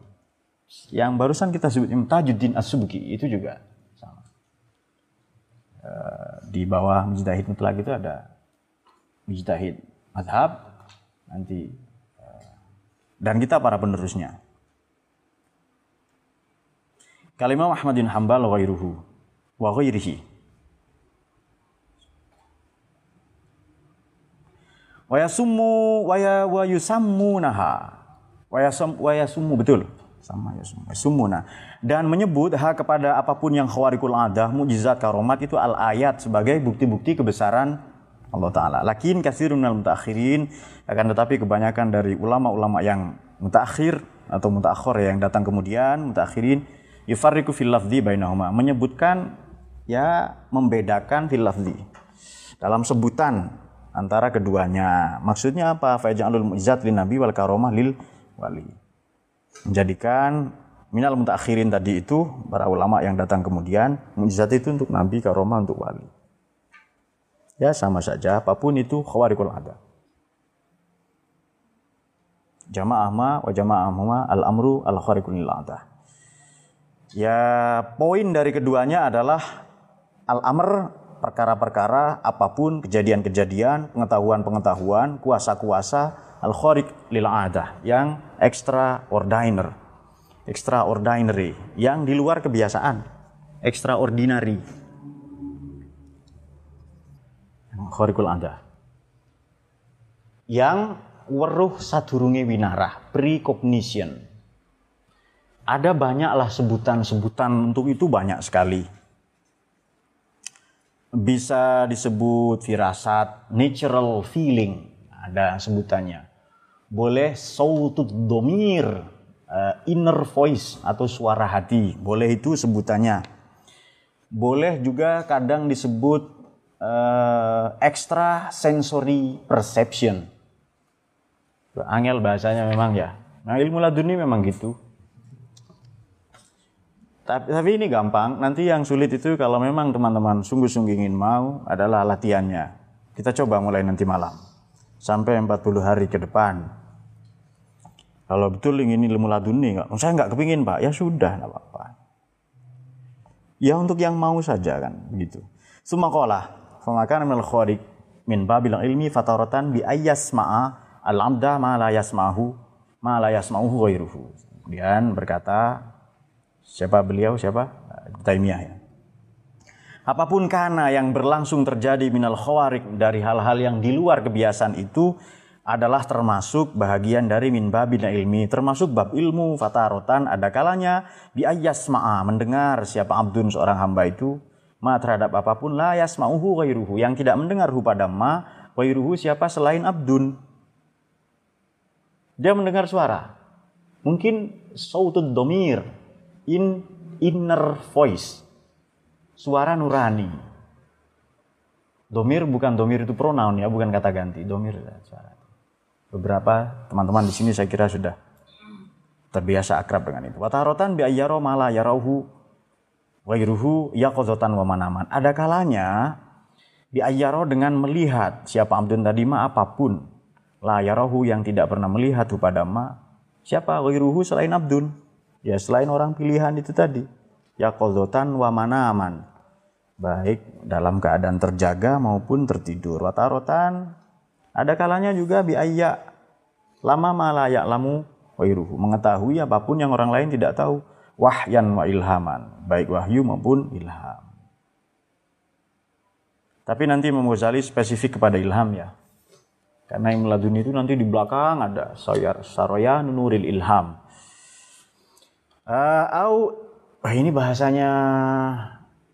Yang barusan kita sebut Tajuddin As-Subki itu juga sama. Eh, di bawah mujtahid mutlak itu ada mujtahid madhab nanti eh, dan kita para penerusnya. Kalimah Ahmadin Hambal wa ghairuhu wa ghairihi. Wa yasummu wa yusammunaha. Wa yasum wa yasummu betul. Sama ya semua sumuna dan menyebut hak kepada apa pun yang khawarikul adah mujizat karomat itu al ayat sebagai bukti-bukti kebesaran Allah taala. Lakin kasirun minal mutakhirin akan tetapi kebanyakan dari ulama-ulama yang mutakhir atau mutakhir yang datang kemudian mutakhirin yufarriqu fil lafzi bainahuma. Menyebutkan ya membedakan fil lafzi. Dalam sebutan antara keduanya. Maksudnya apa? Fa'jalul mujizat lin nabi wal karomah lil wali. Menjadikan minal mutakhirin tadi itu para ulama yang datang kemudian mujizat itu untuk nabi karomah untuk wali. Ya sama saja apa pun itu khawarikul ada jamaah ma wa jamaah ma al amru al khawarikul ada ya poin dari keduanya adalah al amr perkara-perkara apa pun kejadian-kejadian pengetahuan-pengetahuan kuasa-kuasa al khariq lil adah yang extraordinary extraordinary yang di luar kebiasaan extraordinary. Khariqul adah. Yang weruh sadurunge winarah precognition. Ada banyaklah sebutan-sebutan untuk itu banyak sekali bisa disebut firasat natural feeling ada sebutannya boleh sautud domir, uh, inner voice atau suara hati, boleh itu sebutannya. Boleh juga kadang disebut uh, extra sensory perception. Angel bahasanya memang ya. Nah ilmu laduni memang gitu. Tapi, tapi ini gampang. Nanti yang sulit itu kalau memang teman-teman sungguh-sungguh ingin mau adalah latihannya. Kita coba mulai nanti malam. Sampai 40 hari ke depan. Kalau betul ingin ilmu laduni, enggak, saya nggak kepingin pak, ya sudah, nggak apa-apa. Ya untuk yang mau saja kan, begitu. Sumakola, famakan mil khorik min babil ilmi fataratan bi ayas ma'a al-abda ma la yasma'hu ma la yasma'hu. Kemudian berkata siapa beliau siapa? Taimiyah ya. Apa pun karena yang berlangsung terjadi minal khawarik dari hal-hal yang di luar kebiasaan itu adalah termasuk bahagian dari min babina ilmi, termasuk bab ilmu fatarotan ada kalanya bi ma'a mendengar siapa abdun seorang hamba itu ma terhadap apa pun la yasma'uhu ghairuhu yang tidak mendengar hu pada ma ghairuhu siapa selain abdun dia mendengar suara. Mungkin sautud domir, in inner voice, suara nurani. Domir bukan domir itu pronoun ya, bukan kata ganti. Domir suara. Beberapa teman-teman di sini saya kira sudah terbiasa akrab dengan itu. Watarotan bi ayyaro mala yarauhu wairuhu yaqozotan wa manaman. Ada kalanya bi ayyaro dengan melihat siapa abdun tadi ma apa pun La yarahu yang tidak pernah melihat pada ma. Siapa ghairuhu selain abdun? Ya selain orang pilihan itu tadi. Ya qadzotan wa manaman. Baik dalam keadaan terjaga maupun tertidur. Watarotan ada kalanya juga bi ayya lama malayak lamu ghairuhu. Mengetahui apa pun yang orang lain tidak tahu. Wahyan wa ilhaman. Baik wahyu maupun ilham. Tapi nanti Imam spesifik kepada ilham ya. Karena yang meladuni itu nanti di belakang ada sayar saroya nuril ilham. Uh, au oh ini bahasanya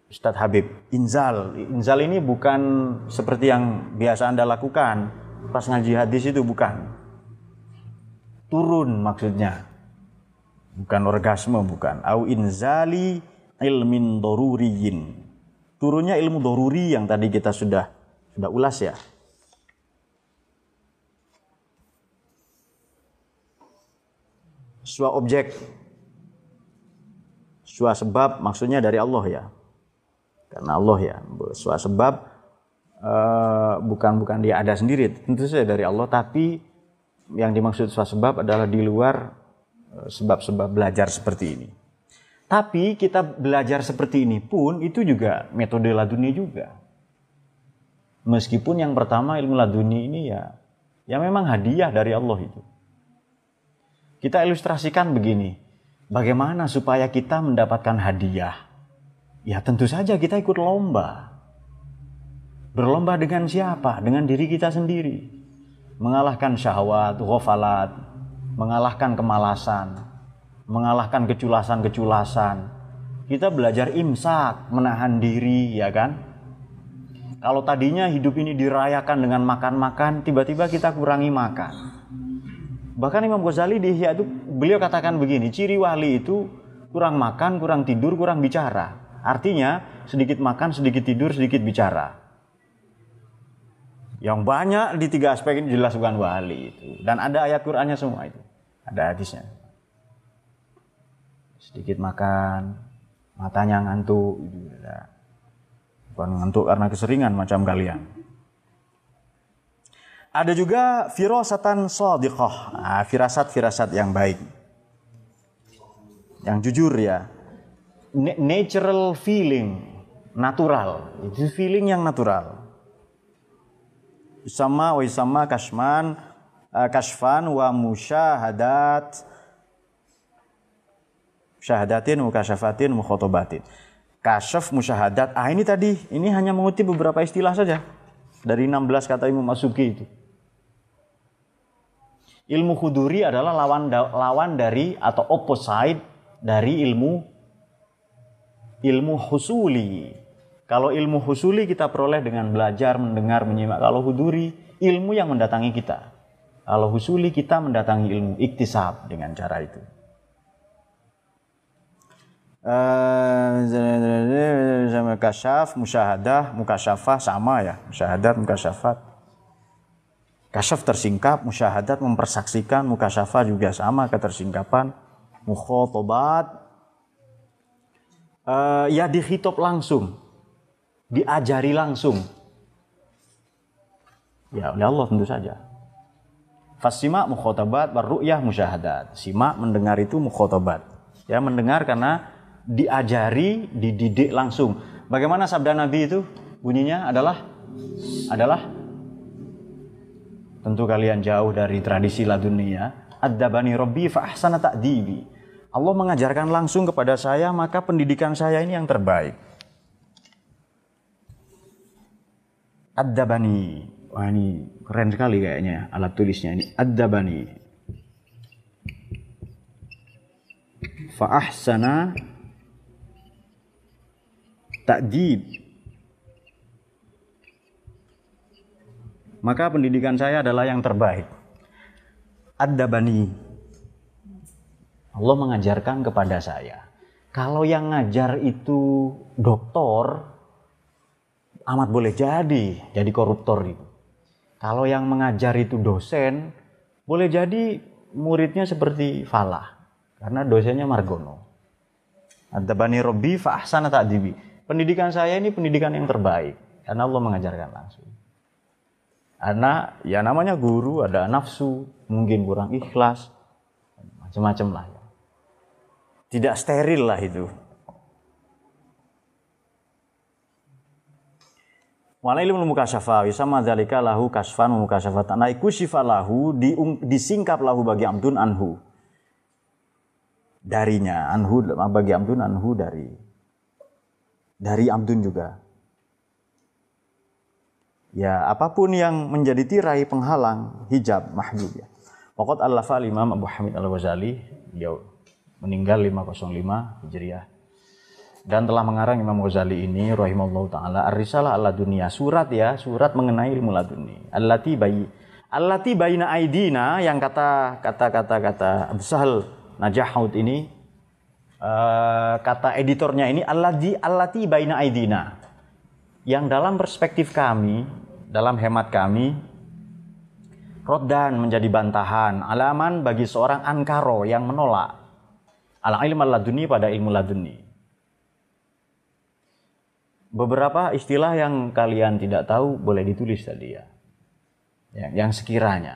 Ustadz Habib. Inzal. Inzal ini bukan seperti yang biasa Anda lakukan pas ngaji hadis itu bukan. Turun maksudnya. Bukan orgasme bukan. Au inzali ilmin doruriyin. Turunnya ilmu doruri yang tadi kita sudah sudah ulas ya. sebuah objek sebuah sebab maksudnya dari Allah ya. Karena Allah ya. Sebuah sebab uh, bukan bukan dia ada sendiri. Tentu saja dari Allah tapi yang dimaksud sebuah sebab adalah di luar eh, sebab-sebab belajar seperti ini. Tapi kita belajar seperti ini pun itu juga metode laduni juga. Meskipun yang pertama ilmu laduni ini ya ya memang hadiah dari Allah itu. Kita ilustrasikan begini. Bagaimana supaya kita mendapatkan hadiah? Ya tentu saja kita ikut lomba. Berlomba dengan siapa? Dengan diri kita sendiri. Mengalahkan syahwat, ghafalat, mengalahkan kemalasan, mengalahkan keculasan-keculasan. Kita belajar imsak, menahan diri, ya kan? Kalau tadinya hidup ini dirayakan dengan makan-makan, tiba-tiba kita kurangi makan Bahkan Imam Ghazali di Ihya itu beliau katakan begini, ciri wali itu kurang makan, kurang tidur, kurang bicara. Artinya sedikit makan, sedikit tidur, sedikit bicara. Yang banyak di tiga aspek ini jelas bukan wali itu. Dan ada ayat Qur'annya semua itu. Ada hadisnya. Sedikit makan, matanya ngantuk. Bukan ngantuk karena keseringan macam kalian. Ada juga firasatan sadiqah. Nah, firasat-firasat yang baik. Yang jujur ya. Natural feeling, natural. Itu feeling yang natural. Sama wa sama kasman uh, kasfan wa musyahadat syahadatin mukasyafatin mukhotobatin. Kasyaf musyahadat. Ah ini tadi, ini hanya mengutip beberapa istilah saja. Dari 16 kata Imam Masuki itu. Ilmu huduri adalah lawan lawan dari atau opposite dari ilmu ilmu husuli. Kalau ilmu husuli kita peroleh dengan belajar, mendengar, menyimak. Kalau huduri, ilmu yang mendatangi kita. Kalau husuli kita mendatangi ilmu iktisab dengan cara itu. Uh, kasyaf, musyahadah, mukasyafah sama ya. Musyahadat, mukasyafat. Kasyaf tersingkap, musyahadat mempersaksikan, mukasyafa juga sama ketersingkapan, mukhotobat, uh, ya dihitop langsung, diajari langsung. Ya oleh Allah tentu saja. Fasima mukhotobat, ya musyahadat. Simak mendengar itu mukhotobat. Ya mendengar karena diajari, dididik langsung. Bagaimana sabda Nabi itu? Bunyinya adalah adalah Tentu kalian jauh dari tradisi ladunia. Ad-dabani Rabbi fa ahsana ta'dibi. Allah mengajarkan langsung kepada saya, maka pendidikan saya ini yang terbaik. Ad-dabani. Wah ini keren sekali kayaknya alat tulisnya ini. Ad-dabani. Fa ahsana ta'dib. Maka pendidikan saya adalah yang terbaik. Ada bani. Allah mengajarkan kepada saya. Kalau yang ngajar itu doktor, amat boleh jadi, jadi koruptor itu. Kalau yang mengajar itu dosen, boleh jadi muridnya seperti Falah. Karena dosennya Margono. Ada bani Robi fa'ahsana ta'dibi. Pendidikan saya ini pendidikan yang terbaik. Karena Allah mengajarkan langsung. Karena ya namanya guru ada nafsu, mungkin kurang ikhlas, macam-macam lah ya. Tidak steril lah itu. Wala ilmu mukasyafa sama dzalika lahu kasfan mukasyafatan. Kusyifa lahu disingkap lahu bagi amdun anhu. Darinya anhu bagi amdun anhu dari dari amdun juga ya apa pun yang menjadi tirai penghalang hijab mahjub ya. Pokok al-lafa Imam Abu Hamid Al-Ghazali dia meninggal 505 Hijriah. Dan telah mengarang Imam Ghazali ini rahimallahu taala Ar-Risalah ala dunia. Surat ya surat mengenai ilmu laduni allati bayi allati baina aidina yang kata kata kata kata Abu Sahal Najahaud ini uh, kata editornya ini allati allati baina aidina. Yang dalam perspektif kami, dalam hemat kami, rodan menjadi bantahan, alaman bagi seorang ankaro yang menolak al ilmu laduni pada ilmu laduni. Beberapa istilah yang kalian tidak tahu boleh ditulis tadi ya. Yang, yang sekiranya.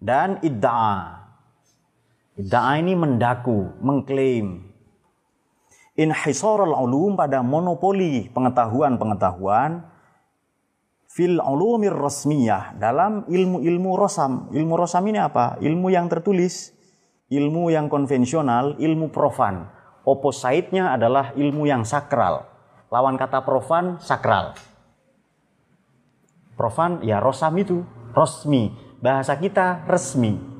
Dan idda'a. Idda'a ini mendaku, mengklaim, inhisarul ulum pada monopoli pengetahuan-pengetahuan fil ulumir rasmiyah dalam ilmu-ilmu rosam. Ilmu rosam ini apa? Ilmu yang tertulis, ilmu yang konvensional, ilmu profan. Opposite-nya adalah ilmu yang sakral. Lawan kata profan, sakral. Profan ya rosam itu, rosmi. Bahasa kita resmi.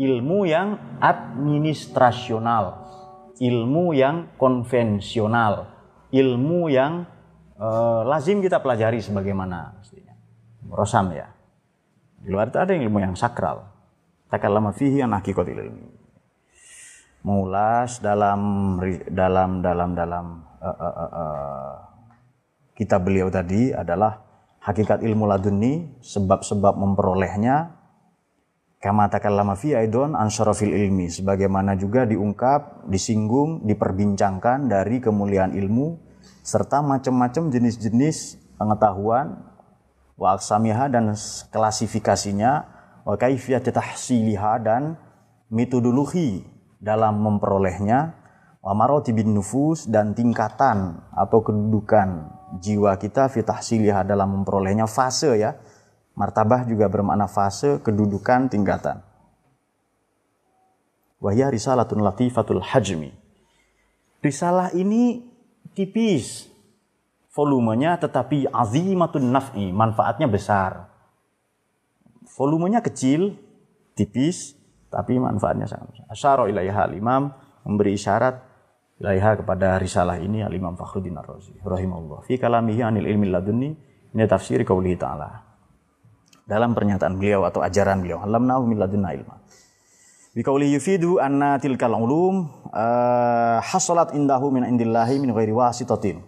Ilmu yang administrasional, ilmu yang konvensional, ilmu yang uh, lazim kita pelajari sebagaimana mestinya. Rosam ya. Di luar itu ada ilmu yang sakral. Takallama fihi an hakikatil ilmi. Mengulas dalam dalam dalam dalam uh, uh, uh, uh, kitab beliau tadi adalah hakikat ilmu laduni, sebab-sebab memperolehnya, Kama takallama fi aidon an ilmi. Sebagaimana juga diungkap, disinggung, diperbincangkan dari kemuliaan ilmu, serta macam-macam jenis-jenis pengetahuan, wa aksamiha dan klasifikasinya, wa kaifiyat tahsiliha dan metodologi dalam memperolehnya, wa marotibin nufus dan tingkatan atau kedudukan jiwa kita fi tahsiliha dalam memperolehnya fase ya, Martabah juga bermakna fase, kedudukan, tingkatan. Wahya risalatun latifatul hajmi. Risalah ini tipis volumenya tetapi azimatun naf'i, manfaatnya besar. Volumenya kecil, tipis, tapi manfaatnya sangat besar. Asyara ilaiha imam memberi isyarat ilaiha kepada risalah ini al-imam Fakhruddin Ar-Razi rahimahullah. Fi kalamihi anil ilmi ladunni ini tafsir qaulihi ta'ala dalam pernyataan beliau atau ajaran beliau. Alamnahu min ladunna ilma. Biqauli yufidu anna tilkal ulum uh, indahu min indillahi min ghairi wasitatin.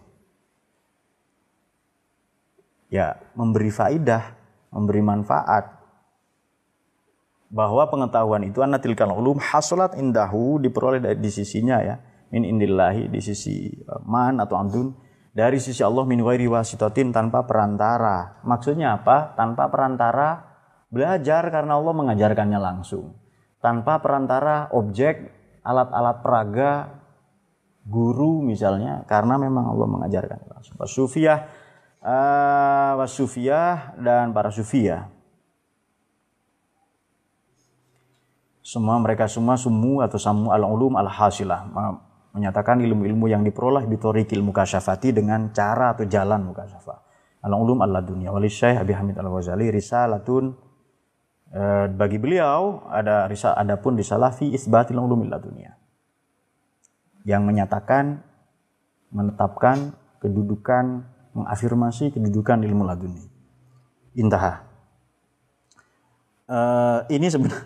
Ya, memberi faidah, memberi manfaat bahwa pengetahuan itu anna tilkal ulum hasalat indahu diperoleh dari di sisinya ya min indillahi di sisi uh, man atau amdun dari sisi Allah min ghairi wasitatin tanpa perantara. Maksudnya apa? Tanpa perantara belajar karena Allah mengajarkannya langsung tanpa perantara objek, alat-alat peraga, guru misalnya, karena memang Allah mengajarkan. Wasufiyah, uh, wasufiyah dan para sufiyah. Semua mereka semua sumu atau samu al-ulum al-hasilah menyatakan ilmu-ilmu yang diperoleh bitori ilmu kasyafati dengan cara atau jalan mukasyafah. Al-ulum al-ladunya. Wali Syekh Abi Hamid Al-Ghazali risalatun Eh, bagi beliau ada risal adapun risalah fi isbatil ulumil dunia yang menyatakan menetapkan kedudukan mengafirmasi kedudukan ilmu laduni. Intaha. Uh, ini sebenarnya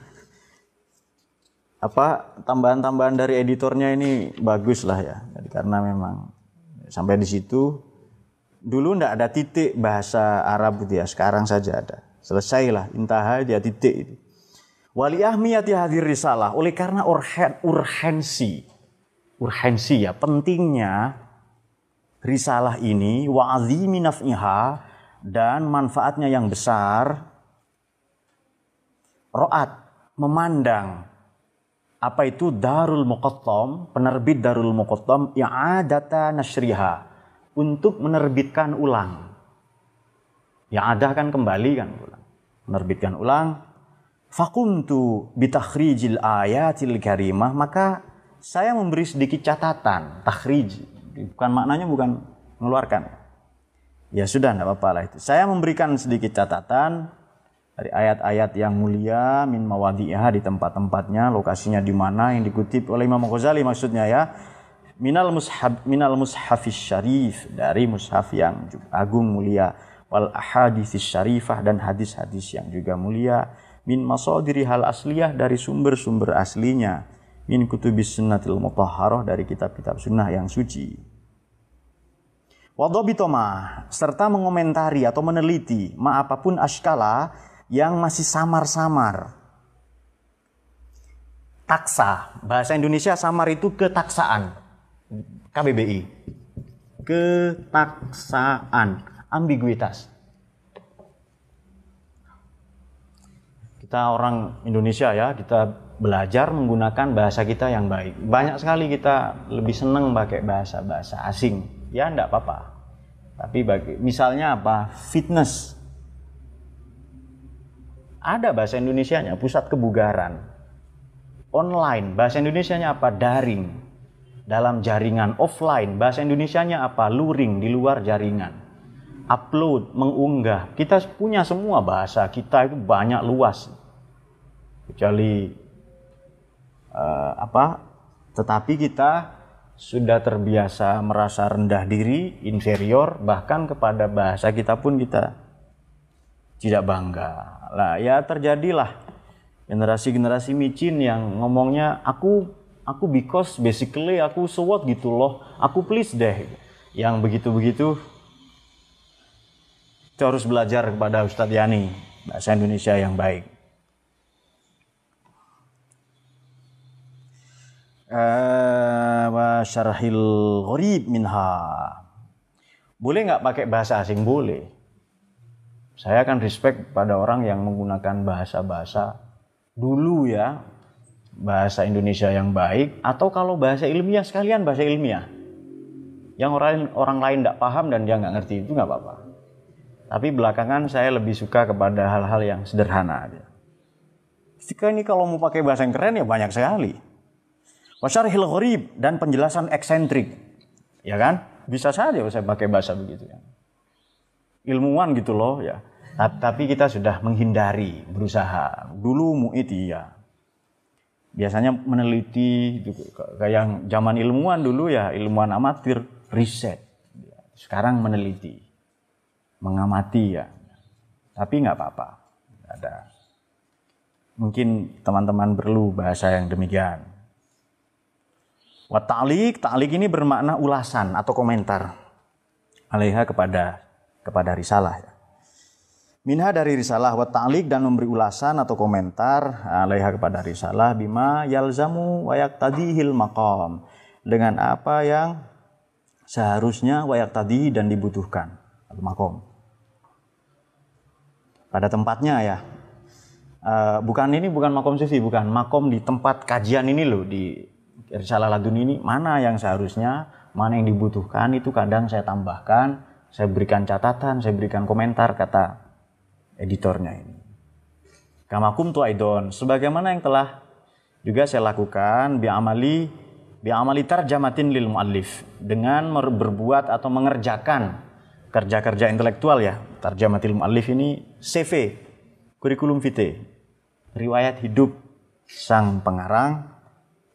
apa tambahan-tambahan dari editornya ini bagus lah ya. Jadi karena memang sampai di situ dulu ndak ada titik bahasa Arab gitu ya, sekarang saja ada. Selesailah, intaha dia titik itu. Wali ahmiyati hadir risalah. Oleh karena urhen, urgensi. Urgensi ya, pentingnya risalah ini wa azimi naf'iha dan manfaatnya yang besar. Ro'at memandang apa itu Darul Muqattam, penerbit Darul Muqattam yang adata nasriha. Untuk menerbitkan ulang. Yang ada kan kembali kan ulang. Menerbitkan ulang. Fakuntu bitakhrijil ayatil karimah. Maka saya memberi sedikit catatan. Takhrij. Bukan maknanya bukan mengeluarkan. Ya sudah tidak apa-apa lah itu. Saya memberikan sedikit catatan dari ayat-ayat yang mulia min mawadi'ah di tempat-tempatnya lokasinya di mana yang dikutip oleh Imam Ghazali maksudnya ya. Minal mushaf minal mushafis syarif dari mushaf yang agung mulia. Wal ahaditsis syarifah dan hadis-hadis yang juga mulia. Min masadiri hal asliyah dari sumber-sumber aslinya. Min kutubis sunnatil mutahharah dari kitab-kitab sunnah yang suci. Wadobitoma serta mengomentari atau meneliti ma apa pun askala yang masih samar-samar taksa bahasa Indonesia samar itu ketaksaan KBBI ketaksaan ambiguitas. Kita orang Indonesia ya, kita belajar menggunakan bahasa kita yang baik. Banyak sekali kita lebih senang pakai bahasa-bahasa asing. Ya enggak apa-apa. Tapi bagi misalnya apa? Fitness. Ada bahasa Indonesianya, pusat kebugaran. Online, bahasa Indonesianya apa? Daring. Dalam jaringan offline, bahasa Indonesianya apa? Luring di luar jaringan upload, mengunggah. Kita punya semua bahasa kita itu banyak luas. Kecuali uh, apa? Tetapi kita sudah terbiasa merasa rendah diri, inferior, bahkan kepada bahasa kita pun kita tidak bangga. Lah ya terjadilah generasi-generasi micin yang ngomongnya aku aku because basically aku so gitu loh, aku please deh. Yang begitu-begitu kita harus belajar kepada Ustadz Yani bahasa Indonesia yang baik. Uh, wa syarhil minha. Boleh nggak pakai bahasa asing? Boleh. Saya akan respect pada orang yang menggunakan bahasa-bahasa dulu ya, bahasa Indonesia yang baik, atau kalau bahasa ilmiah sekalian bahasa ilmiah. Yang orang orang lain tidak paham dan dia nggak ngerti itu nggak apa-apa. Tapi belakangan saya lebih suka kepada hal-hal yang sederhana aja. Jika ini kalau mau pakai bahasa yang keren ya banyak sekali. Wasyarhil gharib dan penjelasan eksentrik. Ya kan? Bisa saja saya pakai bahasa begitu ya. Ilmuwan gitu loh ya. Tapi kita sudah menghindari, berusaha. Dulu mu'id iya. Biasanya meneliti, kayak yang zaman ilmuwan dulu ya, ilmuwan amatir, riset. Sekarang meneliti mengamati ya. Tapi nggak apa-apa. Ada. Mungkin teman-teman perlu bahasa yang demikian. Wa ta'liq, ta'liq ini bermakna ulasan atau komentar. Alaiha kepada kepada risalah. Minha dari risalah wa ta'liq dan memberi ulasan atau komentar alaiha kepada risalah bima yalzamu wa yaqtadihil maqam. Dengan apa yang seharusnya wayak tadi dan dibutuhkan al-maqam. Pada tempatnya ya. Uh, bukan ini bukan makom sufi, bukan makom di tempat kajian ini loh di Risalah Ladun ini mana yang seharusnya, mana yang dibutuhkan itu kadang saya tambahkan, saya berikan catatan, saya berikan komentar kata editornya ini. Kamakum tu aidon, sebagaimana yang telah juga saya lakukan bi amali bi amali tarjamatin lil muallif dengan berbuat atau mengerjakan kerja-kerja intelektual ya. Tarjamatil muallif ini CV, kurikulum vitae, riwayat hidup sang pengarang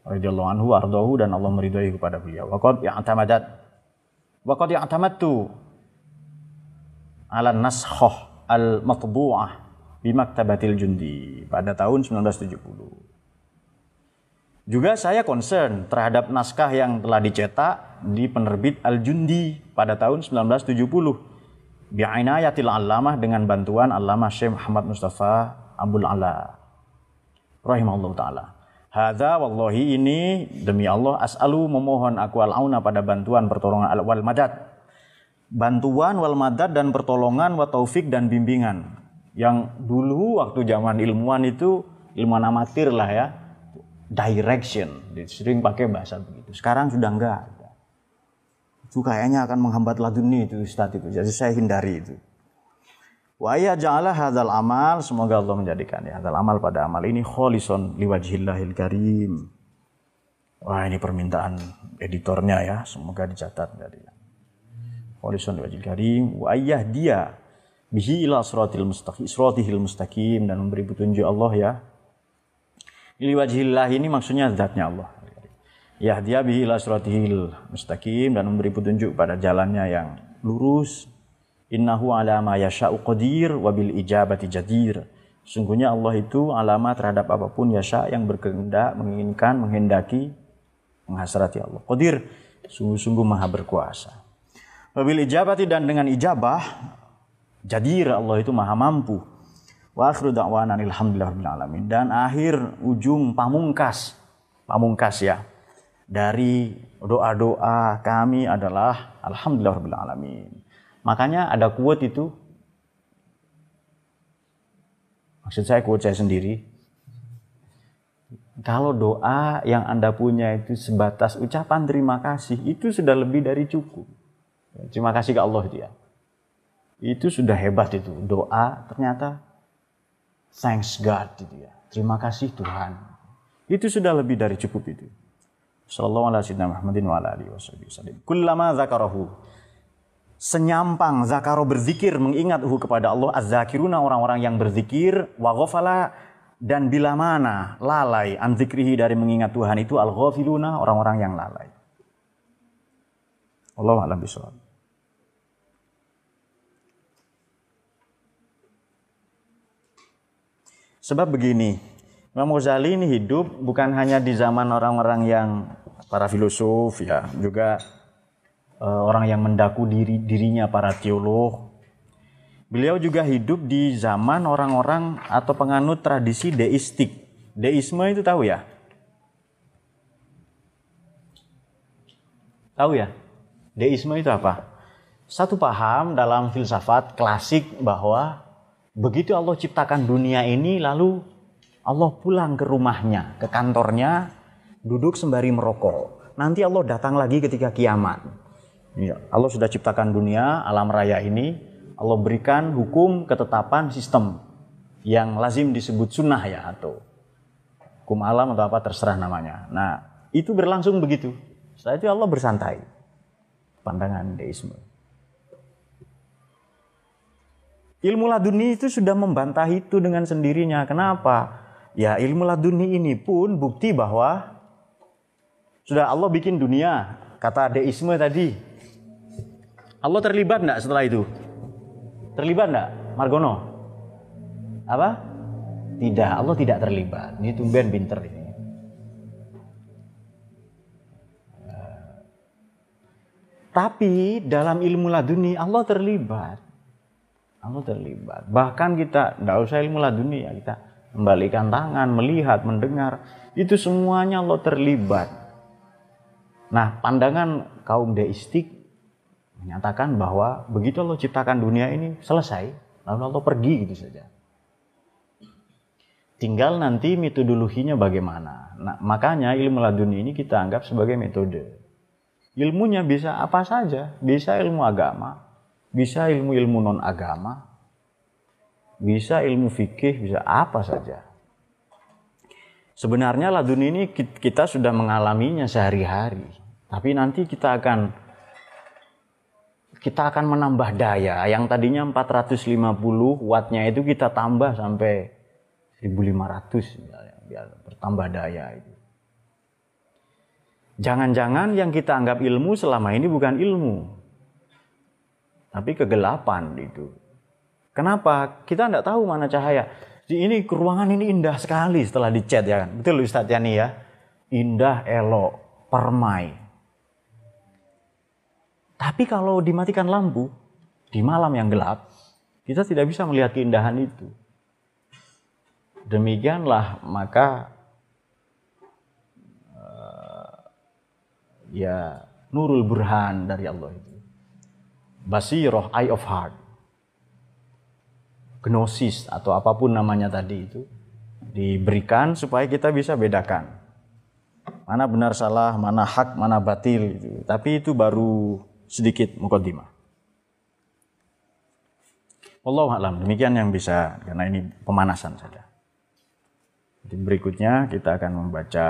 radhiyallahu anhu ardahu dan Allah meridhai kepada beliau. Waqad ya'tamadat waqad ya'tamadtu ala naskhah al-matbu'ah di Maktabatil Jundi pada tahun 1970. Juga saya concern terhadap naskah yang telah dicetak di penerbit Al-Jundi pada tahun 1970 bi'inayatil alamah dengan bantuan Allamah Syekh Muhammad Mustafa Abdul Ala rahimahullah taala. Hadza wallahi ini demi Allah as'alu memohon aku al-auna pada bantuan pertolongan al wal madad. Bantuan wal madad dan pertolongan wa taufik dan bimbingan. Yang dulu waktu zaman ilmuwan itu ilmuwan amatir lah ya. Direction, sering pakai bahasa begitu. Sekarang sudah enggak. Itu kayaknya akan menghambat laduni itu Ustadz itu. Jadi saya hindari itu. Wa ya ja'ala hadzal amal, semoga Allah menjadikan ya hadzal amal pada amal ini kholison liwajhillahil karim. Wah, ini permintaan editornya ya, semoga dicatat dari kholison liwajhil karim wa dia bihi ila siratil mustaqim, siratihil mustaqim dan memberi petunjuk Allah ya. Liwajhillah ini maksudnya zatnya Allah. Ya dia bihi ila siratihil mustaqim dan memberi petunjuk pada jalannya yang lurus Innahu ala ma yasha'u qadir wa bil ijabati jadir. Sungguhnya Allah itu alama terhadap apa pun yasha yang berkehendak, menginginkan, menghendaki, menghasrati Allah. Qadir, sungguh-sungguh maha berkuasa. Wabil ijabati dan dengan ijabah, jadir Allah itu maha mampu. Wa akhiru da'wana alhamdulillah alamin. Dan akhir ujung pamungkas, pamungkas ya, dari doa-doa kami adalah alhamdulillah alamin. Makanya ada quote itu. Maksud saya quote saya sendiri. Kalau doa yang Anda punya itu sebatas ucapan terima kasih, itu sudah lebih dari cukup. Terima kasih ke Allah dia. Itu sudah hebat itu. Doa ternyata thanks God itu ya. Terima kasih Tuhan. Itu sudah lebih dari cukup itu. Sallallahu alaihi wasallam. Kullama zakarahu senyampang zakaro berzikir mengingat uhu kepada Allah az-zakiruna orang-orang yang berzikir wa ghafala dan bila mana lalai an zikrihi dari mengingat Tuhan itu al-ghafiluna orang-orang yang lalai. Allah a'lam bishawab. Sebab begini, Imam Ghazali ini hidup bukan hanya di zaman orang-orang yang para filosof ya, juga uh, orang yang mendaku diri dirinya para teolog. Beliau juga hidup di zaman orang-orang atau penganut tradisi deistik. Deisme itu tahu ya? Tahu ya? Deisme itu apa? Satu paham dalam filsafat klasik bahwa begitu Allah ciptakan dunia ini lalu Allah pulang ke rumahnya, ke kantornya, duduk sembari merokok. Nanti Allah datang lagi ketika kiamat. Ya, Allah sudah ciptakan dunia, alam raya ini. Allah berikan hukum, ketetapan, sistem yang lazim disebut sunnah ya atau hukum alam atau apa terserah namanya. Nah, itu berlangsung begitu. Setelah itu Allah bersantai. Pandangan deisme. Ilmu laduni itu sudah membantah itu dengan sendirinya. Kenapa? Ya ilmu laduni ini pun bukti bahwa sudah Allah bikin dunia. Kata deisme tadi, Allah terlibat enggak setelah itu? Terlibat enggak? Margono? Apa? Tidak, Allah tidak terlibat. Ini tumben pinter ini. Tapi dalam ilmu laduni Allah terlibat. Allah terlibat. Bahkan kita tidak usah ilmu laduni ya kita membalikan tangan, melihat, mendengar, itu semuanya Allah terlibat. Nah, pandangan kaum deistik menyatakan bahwa begitu Allah ciptakan dunia ini selesai, lalu Allah pergi gitu saja. Tinggal nanti metodologinya bagaimana. Nah, makanya ilmu laduni ini kita anggap sebagai metode. Ilmunya bisa apa saja, bisa ilmu agama, bisa ilmu-ilmu non agama, bisa ilmu fikih, bisa apa saja. Sebenarnya laduni ini kita sudah mengalaminya sehari-hari, tapi nanti kita akan kita akan menambah daya yang tadinya 450 wattnya itu kita tambah sampai 1500 misalnya, biar bertambah daya itu. Jangan-jangan yang kita anggap ilmu selama ini bukan ilmu, tapi kegelapan itu. Kenapa? Kita tidak tahu mana cahaya. Ini ruangan ini indah sekali setelah dicat ya kan. Betul Ustadz Yani ya. Indah, elok, permai. Tapi kalau dimatikan lampu di malam yang gelap, kita tidak bisa melihat keindahan itu. Demikianlah maka uh, ya nurul burhan dari Allah itu. Basiroh, eye of heart. Gnosis atau apa pun namanya tadi itu diberikan supaya kita bisa bedakan mana benar salah, mana hak, mana batil itu. Tapi itu baru sedikit mukaddimah. Wallahu a'lam. Demikian yang bisa karena ini pemanasan saja. Jadi berikutnya kita akan membaca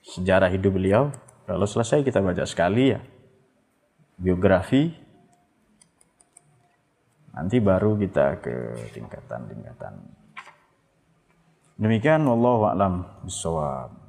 sejarah hidup beliau. Kalau selesai kita baca sekali ya biografi. Nanti baru kita ke tingkatan-tingkatan. Demikian wallahu a'lam bishawab.